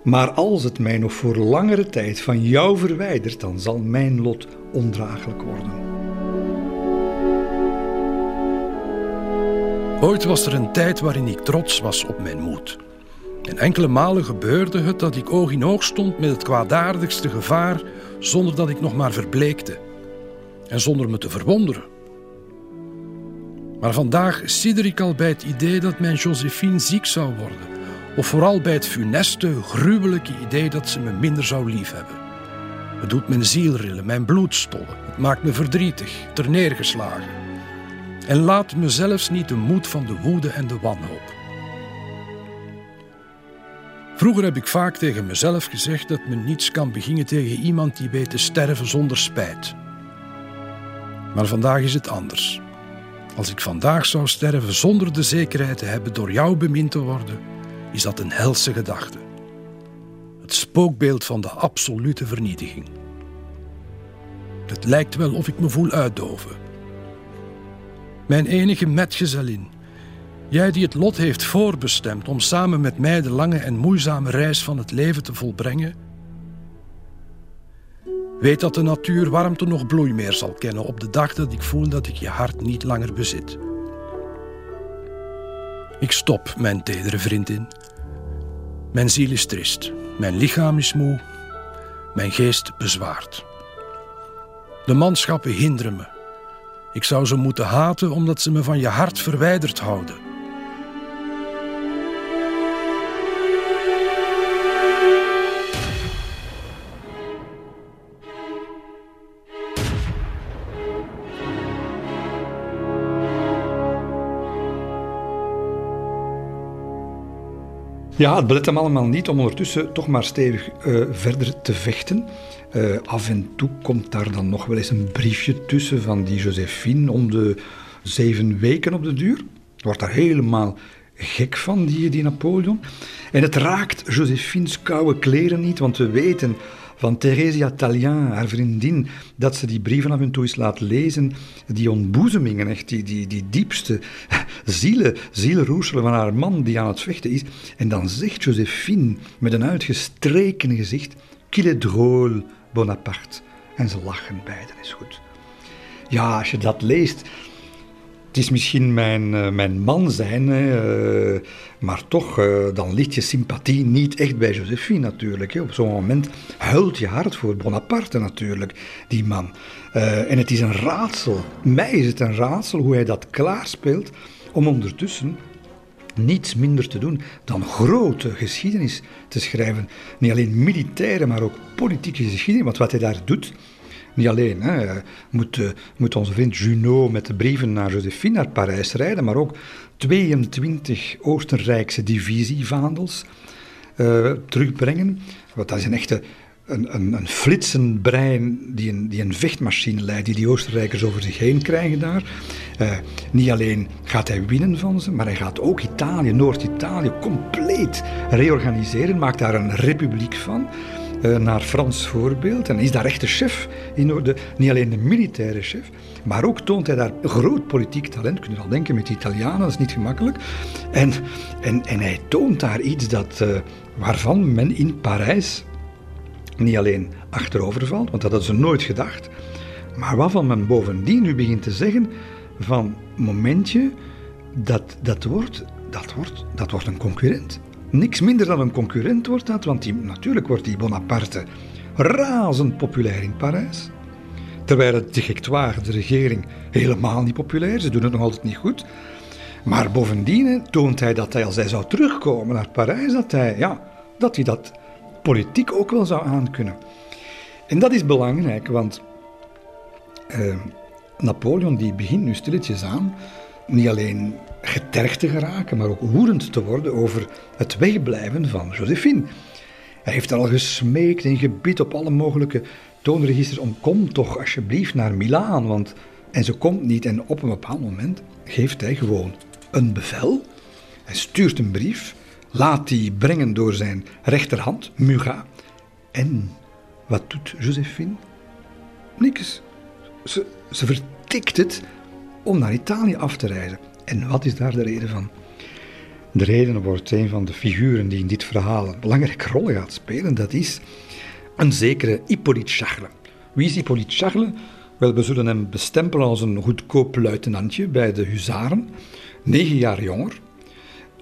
Maar als het mij nog voor langere tijd van jou verwijdert, dan zal mijn lot ondraaglijk worden. Ooit was er een tijd waarin ik trots was op mijn moed. En enkele malen gebeurde het dat ik oog in oog stond met het kwaadaardigste gevaar zonder dat ik nog maar verbleekte. En zonder me te verwonderen. Maar vandaag sidder ik al bij het idee dat mijn Josephine ziek zou worden. Of vooral bij het funeste, gruwelijke idee dat ze me minder zou liefhebben. Het doet mijn ziel rillen, mijn bloed stollen. Het maakt me verdrietig, terneergeslagen. En laat me zelfs niet de moed van de woede en de wanhoop. Vroeger heb ik vaak tegen mezelf gezegd dat men niets kan beginnen tegen iemand die weet te sterven zonder spijt. Maar vandaag is het anders. Als ik vandaag zou sterven zonder de zekerheid te hebben door jou bemind te worden, is dat een helse gedachte. Het spookbeeld van de absolute vernietiging. Het lijkt wel of ik me voel uitdoven. Mijn enige metgezellin, jij die het lot heeft voorbestemd om samen met mij de lange en moeizame reis van het leven te volbrengen, weet dat de natuur warmte nog bloei meer zal kennen op de dag dat ik voel dat ik je hart niet langer bezit. Ik stop, mijn tedere vriendin. Mijn ziel is trist, mijn lichaam is moe, mijn geest bezwaard. De manschappen hinderen me. Ik zou ze moeten haten omdat ze me van je hart verwijderd houden. Ja, het belet hem allemaal niet om ondertussen toch maar stevig uh, verder te vechten. Uh, af en toe komt daar dan nog wel eens een briefje tussen van die Josephine om de zeven weken op de duur. Wordt daar helemaal gek van, die, die Napoleon. En het raakt Josephine's koude kleren niet, want we weten van Theresia Tallien, haar vriendin, dat ze die brieven af en toe eens laat lezen. Die ontboezemingen, echt, die, die, die diepste zielen, zielenroerselen van haar man die aan het vechten is. En dan zegt Josephine met een uitgestreken gezicht, qu'il est drôle, Bonaparte. En ze lachen beiden, is goed. Ja, als je dat leest, het is misschien mijn, uh, mijn man zijn, uh, maar toch, uh, dan ligt je sympathie niet echt bij Josephine natuurlijk. Hè. Op zo'n moment huilt je hart voor Bonaparte natuurlijk, die man. en het is een raadsel, mij is het een raadsel hoe hij dat klaarspeelt om ondertussen niets minder te doen dan grote geschiedenis te schrijven. Niet alleen militaire, maar ook politieke geschiedenis. Want wat hij daar doet, niet alleen hè, moet, uh, moet onze vriend Junot met de brieven naar Josephine naar Parijs rijden, maar ook 22 Oostenrijkse divisievaandels uh, terugbrengen. Want dat is een echte een, een, een flitsend brein die een, die een vechtmachine leidt, die die Oostenrijkers over zich heen krijgen daar. Uh, niet alleen gaat hij winnen van ze, maar hij gaat ook Italië, Noord-Italië, compleet reorganiseren, maakt daar een republiek van. Uh, naar Frans voorbeeld en is daar echt de chef in de, niet alleen de militaire chef, maar ook toont hij daar groot politiek talent. Kun je al denken met de Italianen, dat is niet gemakkelijk. En, en, en hij toont daar iets dat, uh, waarvan men in Parijs niet alleen achterover valt, want dat hadden ze nooit gedacht, maar waarvan men bovendien nu begint te zeggen van momentje, dat, dat, wordt, dat, wordt, dat wordt een concurrent. Niks minder dan een concurrent wordt dat, want natuurlijk wordt die Bonaparte razend populair in Parijs. Terwijl het directoire, de regering, helemaal niet populair is. Ze doen het nog altijd niet goed. Maar bovendien toont hij dat hij, als hij zou terugkomen naar Parijs, dat hij, ja, dat, hij dat politiek ook wel zou aankunnen. En dat is belangrijk, want uh, Napoleon die begint nu stilletjes aan niet alleen getergd te geraken, maar ook woedend te worden over het wegblijven van Josephine. Hij heeft al gesmeekt en gebid op alle mogelijke toonregisters om kom toch alsjeblieft naar Milaan, want en ze komt niet en op een bepaald moment geeft hij gewoon een bevel. Hij stuurt een brief laat die brengen door zijn rechterhand, Muga. En wat doet Josephine? Niks. Ze, ze vertikt het om naar Italië af te reizen. En wat is daar de reden van? De reden wordt een van de figuren die in dit verhaal een belangrijke rol gaat spelen. Dat is een zekere Hippolyte Charle. Wie is Hippolyte Charle? Wel, we zullen hem bestempelen als een goedkoop luitenantje bij de huzaren. Negen jaar jonger,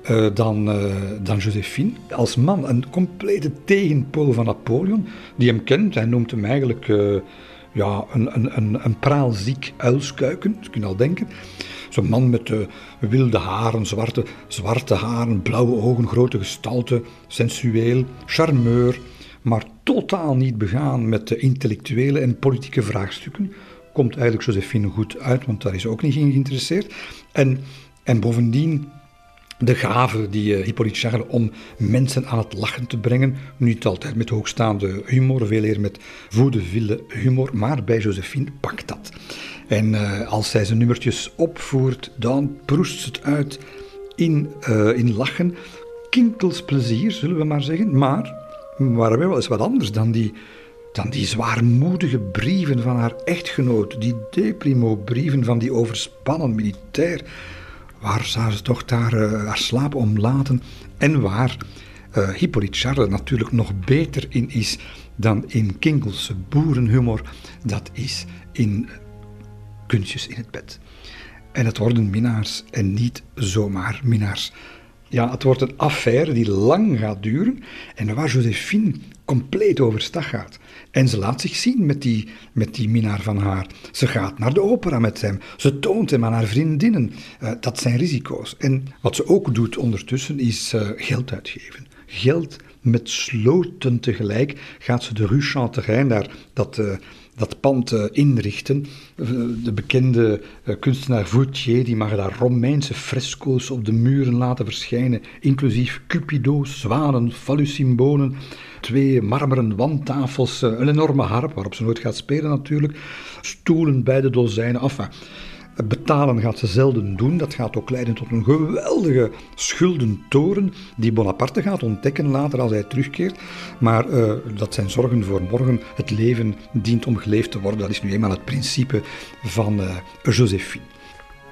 uh, dan, uh, dan Josephine. Als man een complete tegenpool van Napoleon, die hem kent. Hij noemt hem eigenlijk uh, ja, een, een, een, een praalziek uilskuiken, je kunt al denken. Zo'n man met wilde haren, zwarte, zwarte haren, blauwe ogen, grote gestalte, sensueel, charmeur, maar totaal niet begaan met de intellectuele en politieke vraagstukken. Komt eigenlijk Josephine goed uit, want daar is ook niet in geïnteresseerd. En, en bovendien de gave die uh, Hippolyte Charles om mensen aan het lachen te brengen. Niet altijd met hoogstaande humor, veel eer met vaudeville humor, maar bij Josephine pakt dat. En uh, als zij zijn nummertjes opvoert, dan proest het uit in, uh, in lachen. Kinkels plezier, zullen we maar zeggen. Maar, maar wel eens wat anders dan die, dan die zwaarmoedige brieven van haar echtgenoot. Die deprimo-brieven van die overspannen militair. Waar zou ze toch daar uh, haar slaap om laten? En waar uh, Hippolyte Charles natuurlijk nog beter in is dan in Kinkelse boerenhumor. Dat is in kunstjes in het bed. En het worden minnaars en niet zomaar minnaars. Ja, het wordt een affaire die lang gaat duren en waar Josephine compleet overstag gaat. En ze laat zich zien met die, met die minnaar van haar. Ze gaat naar de opera met hem. Ze toont hem aan haar vriendinnen. Uh, dat zijn risico's. En wat ze ook doet ondertussen is uh, geld uitgeven. Geld met sloten tegelijk gaat ze de Rue Chanterein, daar dat... Uh, dat pand uh, inrichten. De bekende uh, kunstenaar Vautier die mag daar Romeinse fresco's op de muren laten verschijnen, inclusief cupido's, zwanen, fallusymbolen, twee marmeren wandtafels, een enorme harp waarop ze nooit gaat spelen natuurlijk, stoelen bij de dozijnen, enfin, Betalen gaat ze zelden doen. Dat gaat ook leiden tot een geweldige schuldentoren die Bonaparte gaat ontdekken later als hij terugkeert. Maar uh, dat zijn zorgen voor morgen. Het leven dient om geleefd te worden. Dat is nu eenmaal het principe van uh, Josephine.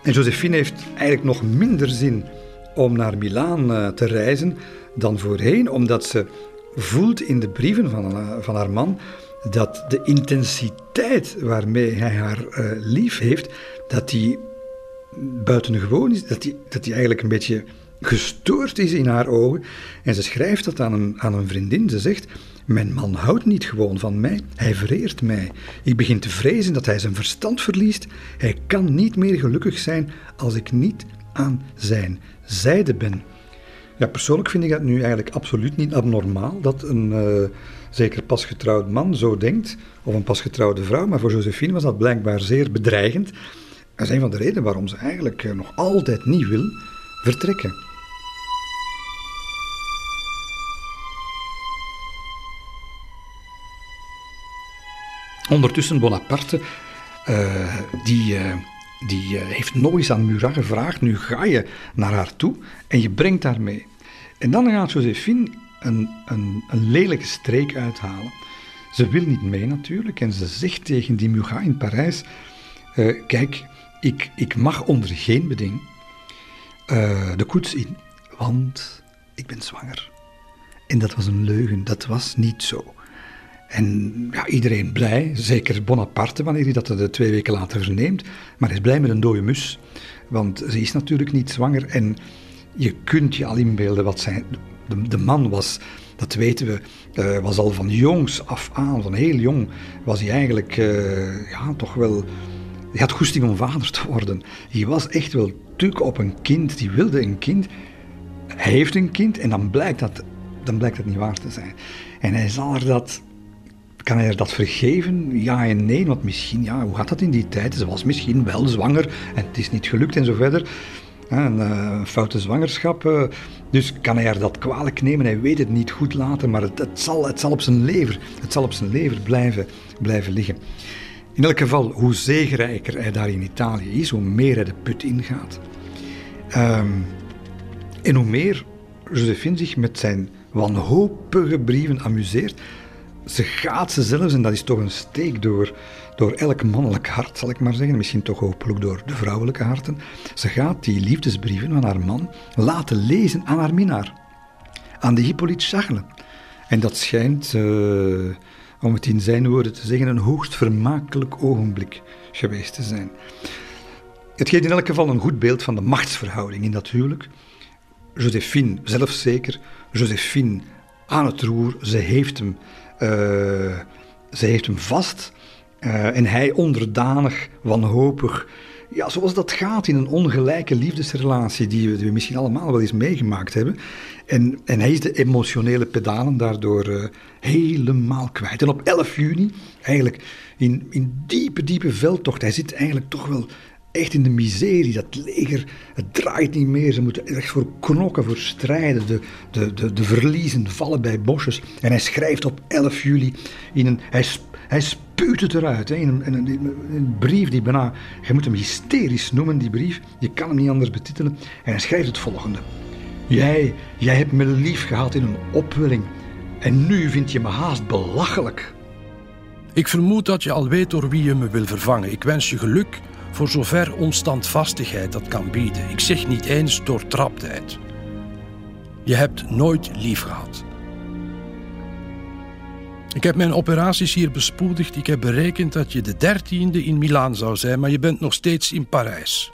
En Josephine heeft eigenlijk nog minder zin om naar Milaan uh, te reizen dan voorheen, omdat ze voelt in de brieven van, van haar man dat de intensiteit waarmee hij haar lief heeft, dat die buitengewoon is, dat die, dat die eigenlijk een beetje gestoord is in haar ogen. En ze schrijft dat aan een, aan een vriendin. Ze zegt: Mijn man houdt niet gewoon van mij, hij vereert mij. Ik begin te vrezen dat hij zijn verstand verliest. Hij kan niet meer gelukkig zijn als ik niet aan zijn zijde ben. Ja, persoonlijk vind ik dat nu eigenlijk absoluut niet abnormaal dat een. Uh, zeker pasgetrouwd man zo denkt, of een pasgetrouwde vrouw, maar voor Josephine was dat blijkbaar zeer bedreigend. Dat is een van de redenen waarom ze eigenlijk eh, nog altijd niet wil vertrekken. Ondertussen Bonaparte, uh, die, uh, die uh, heeft eens aan Murat gevraagd, nu ga je naar haar toe en je brengt haar mee. En dan gaat Josephine een, een, een lelijke streek uithalen. Ze wil niet mee natuurlijk en ze zegt tegen die Murat in Parijs: Kijk, ik, ik mag onder geen beding uh, de koets in, want ik ben zwanger. En dat was een leugen, dat was niet zo. En ja, iedereen blij, zeker Bonaparte wanneer hij dat de twee weken later verneemt, maar hij is blij met een dode mus, want ze is natuurlijk niet zwanger en je kunt je al inbeelden wat zijn, de, de man was, dat weten we, uh, was al van jongs af aan, van heel jong, was hij eigenlijk uh, ja, toch wel. Hij had goesting om vader te worden. Hij was echt wel tuk op een kind, die wilde een kind. Hij heeft een kind en dan blijkt dat, dan blijkt dat niet waar te zijn. En hij zal er dat kan hij er dat vergeven? Ja en nee, want misschien, ja, hoe gaat dat in die tijd? Ze was misschien wel zwanger en het is niet gelukt en zo verder. Een, uh, foute zwangerschap. Uh, dus kan hij er dat kwalijk nemen? Hij weet het niet goed later, maar het, het, zal, het zal op zijn lever, het zal op zijn lever blijven, blijven liggen. In elk geval, hoe zegerijker hij daar in Italië is, hoe meer hij de put ingaat. Um, en hoe meer Josephine zich met zijn wanhopige brieven amuseert. Ze gaat ze zelfs, en dat is toch een steek door door elk mannelijk hart, zal ik maar zeggen, misschien toch hopelijk door de vrouwelijke harten. Ze gaat die liefdesbrieven van haar man laten lezen aan haar minnaar, aan de Hippolyte Charles. En dat schijnt, uh, om het in zijn woorden te zeggen, een hoogst vermakelijk ogenblik geweest te zijn. Het geeft in elk geval een goed beeld van de machtsverhouding in dat huwelijk. Josephine, zelfzeker, Josephine aan het roer, ze heeft hem, uh, ze heeft hem vast uh, en hij onderdanig, wanhopig. Ja, zoals dat gaat in een ongelijke liefdesrelatie die we misschien allemaal wel eens meegemaakt hebben. En, en hij is de emotionele pedalen daardoor uh, helemaal kwijt. En op 11 juni, eigenlijk in, in diepe, diepe veldtocht, hij zit eigenlijk toch wel echt in de miserie. Dat leger, het draait niet meer. Ze moeten echt voor knokken, voor strijden. De, de, de, de verliezen vallen bij bosjes. En hij schrijft op 11 juli in een... Hij, hij spuut het eruit. In, een, een, een brief die bijna... Je moet hem hysterisch noemen, die brief. Je kan hem niet anders betitelen. En hij schrijft het volgende. Jij, jij hebt me lief gehad in een opwelling. En nu vind je me haast belachelijk. Ik vermoed dat je al weet door wie je me wil vervangen. Ik wens je geluk voor zover onstandvastigheid dat kan bieden. Ik zeg niet eens doortraptheid. Je hebt nooit lief gehad. Ik heb mijn operaties hier bespoedigd. Ik heb berekend dat je de dertiende in Milaan zou zijn, maar je bent nog steeds in Parijs.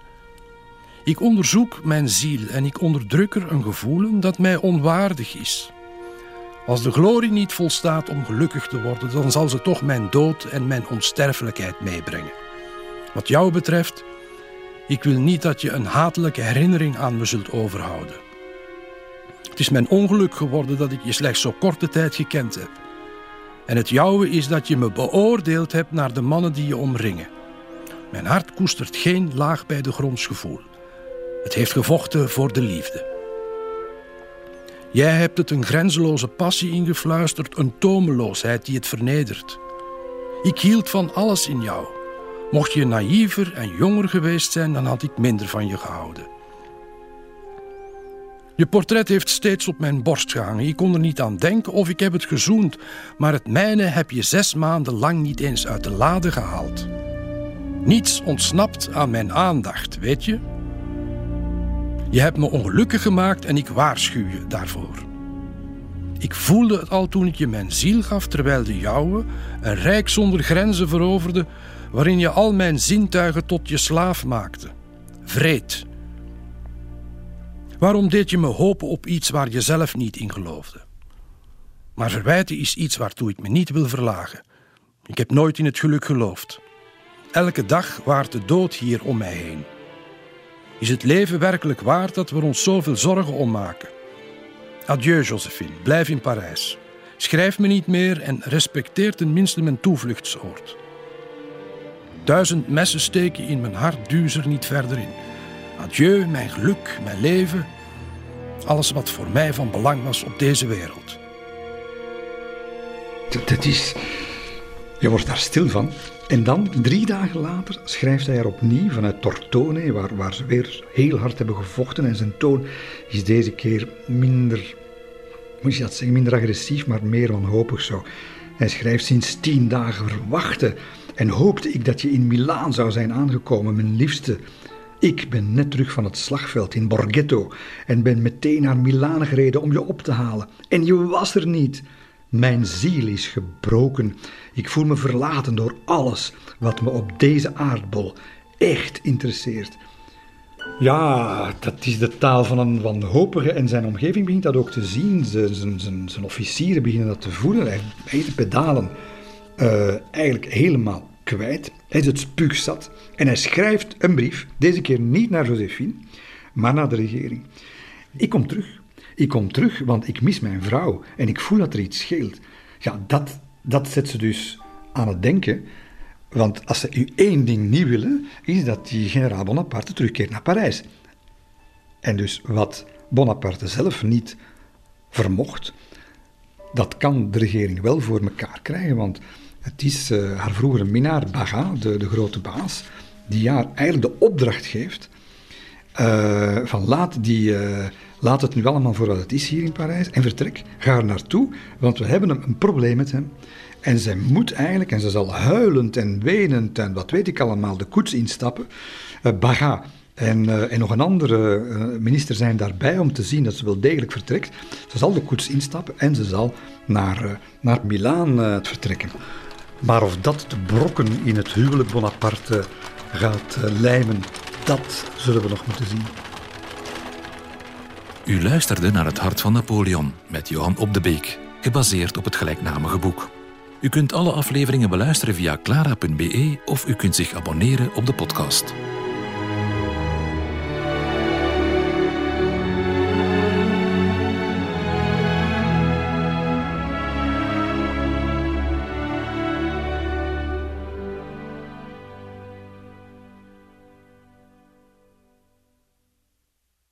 Ik onderzoek mijn ziel en ik onderdruk er een gevoelen dat mij onwaardig is. Als de glorie niet volstaat om gelukkig te worden, dan zal ze toch mijn dood en mijn onsterfelijkheid meebrengen. Wat jou betreft, ik wil niet dat je een hatelijke herinnering aan me zult overhouden. Het is mijn ongeluk geworden dat ik je slechts zo korte tijd gekend heb. En het jouwe is dat je me beoordeeld hebt naar de mannen die je omringen. Mijn hart koestert geen laag bij de grondsgevoel. Het heeft gevochten voor de liefde. Jij hebt het een grenzeloze passie ingefluisterd, een tomeloosheid die het vernedert. Ik hield van alles in jou. Mocht je naïver en jonger geweest zijn, dan had ik minder van je gehouden. Je portret heeft steeds op mijn borst gehangen. Ik kon er niet aan denken of ik heb het gezoend, maar het mijne heb je zes maanden lang niet eens uit de lade gehaald. Niets ontsnapt aan mijn aandacht, weet je? Je hebt me ongelukkig gemaakt en ik waarschuw je daarvoor. Ik voelde het al toen ik je mijn ziel gaf, terwijl de jouwe een rijk zonder grenzen veroverde, waarin je al mijn zintuigen tot je slaaf maakte. Vreed. Waarom deed je me hopen op iets waar je zelf niet in geloofde? Maar verwijten is iets waartoe ik me niet wil verlagen. Ik heb nooit in het geluk geloofd. Elke dag waart de dood hier om mij heen. Is het leven werkelijk waard dat we ons zoveel zorgen om maken? Adieu, Josephine. Blijf in Parijs. Schrijf me niet meer en respecteer tenminste mijn toevluchtsoord. Duizend messen steken in mijn hart, duus er niet verder in. Adieu, mijn geluk, mijn leven. Alles wat voor mij van belang was op deze wereld. Dat is... Je wordt daar stil van. En dan, drie dagen later, schrijft hij er opnieuw vanuit Tortone, waar, waar ze weer heel hard hebben gevochten. En zijn toon is deze keer minder, moet je dat zeggen, minder agressief, maar meer wanhopig zo. Hij schrijft sinds tien dagen verwachten en hoopte ik dat je in Milaan zou zijn aangekomen, mijn liefste. Ik ben net terug van het slagveld in Borghetto en ben meteen naar Milaan gereden om je op te halen. En je was er niet. Mijn ziel is gebroken. Ik voel me verlaten door alles wat me op deze aardbol echt interesseert. Ja, dat is de taal van een wanhopige en zijn omgeving begint dat ook te zien. Zijn, zijn, zijn officieren beginnen dat te voelen. Hij heeft de pedalen uh, eigenlijk helemaal kwijt. Hij is het spuugzat en hij schrijft een brief, deze keer niet naar Josephine, maar naar de regering. Ik kom terug. Ik kom terug, want ik mis mijn vrouw en ik voel dat er iets scheelt. Ja, dat, dat zet ze dus aan het denken. Want als ze u één ding niet willen, is dat die generaal Bonaparte terugkeert naar Parijs. En dus wat Bonaparte zelf niet vermocht, dat kan de regering wel voor elkaar krijgen. Want het is uh, haar vroegere minnaar Baga, de, de grote baas, die haar eigenlijk de opdracht geeft uh, van laat, die, uh, laat het nu allemaal voor wat het is hier in Parijs en vertrek. Ga er naartoe, want we hebben een, een probleem met hem. En zij moet eigenlijk, en ze zal huilend en wenend en wat weet ik allemaal, de koets instappen. Uh, Baga en, uh, en, nog een andere uh, minister zijn daarbij om te zien dat ze wel degelijk vertrekt. Ze zal de koets instappen en ze zal naar, naar Milaan vertrekken. Maar of dat de brokken in het huwelijk Bonaparte gaat lijmen, dat zullen we nog moeten zien. U luisterde naar Het Hart van Napoleon met Johan Op de Beek, gebaseerd op het gelijknamige boek. U kunt alle afleveringen beluisteren via clara.be of u kunt zich abonneren op de podcast.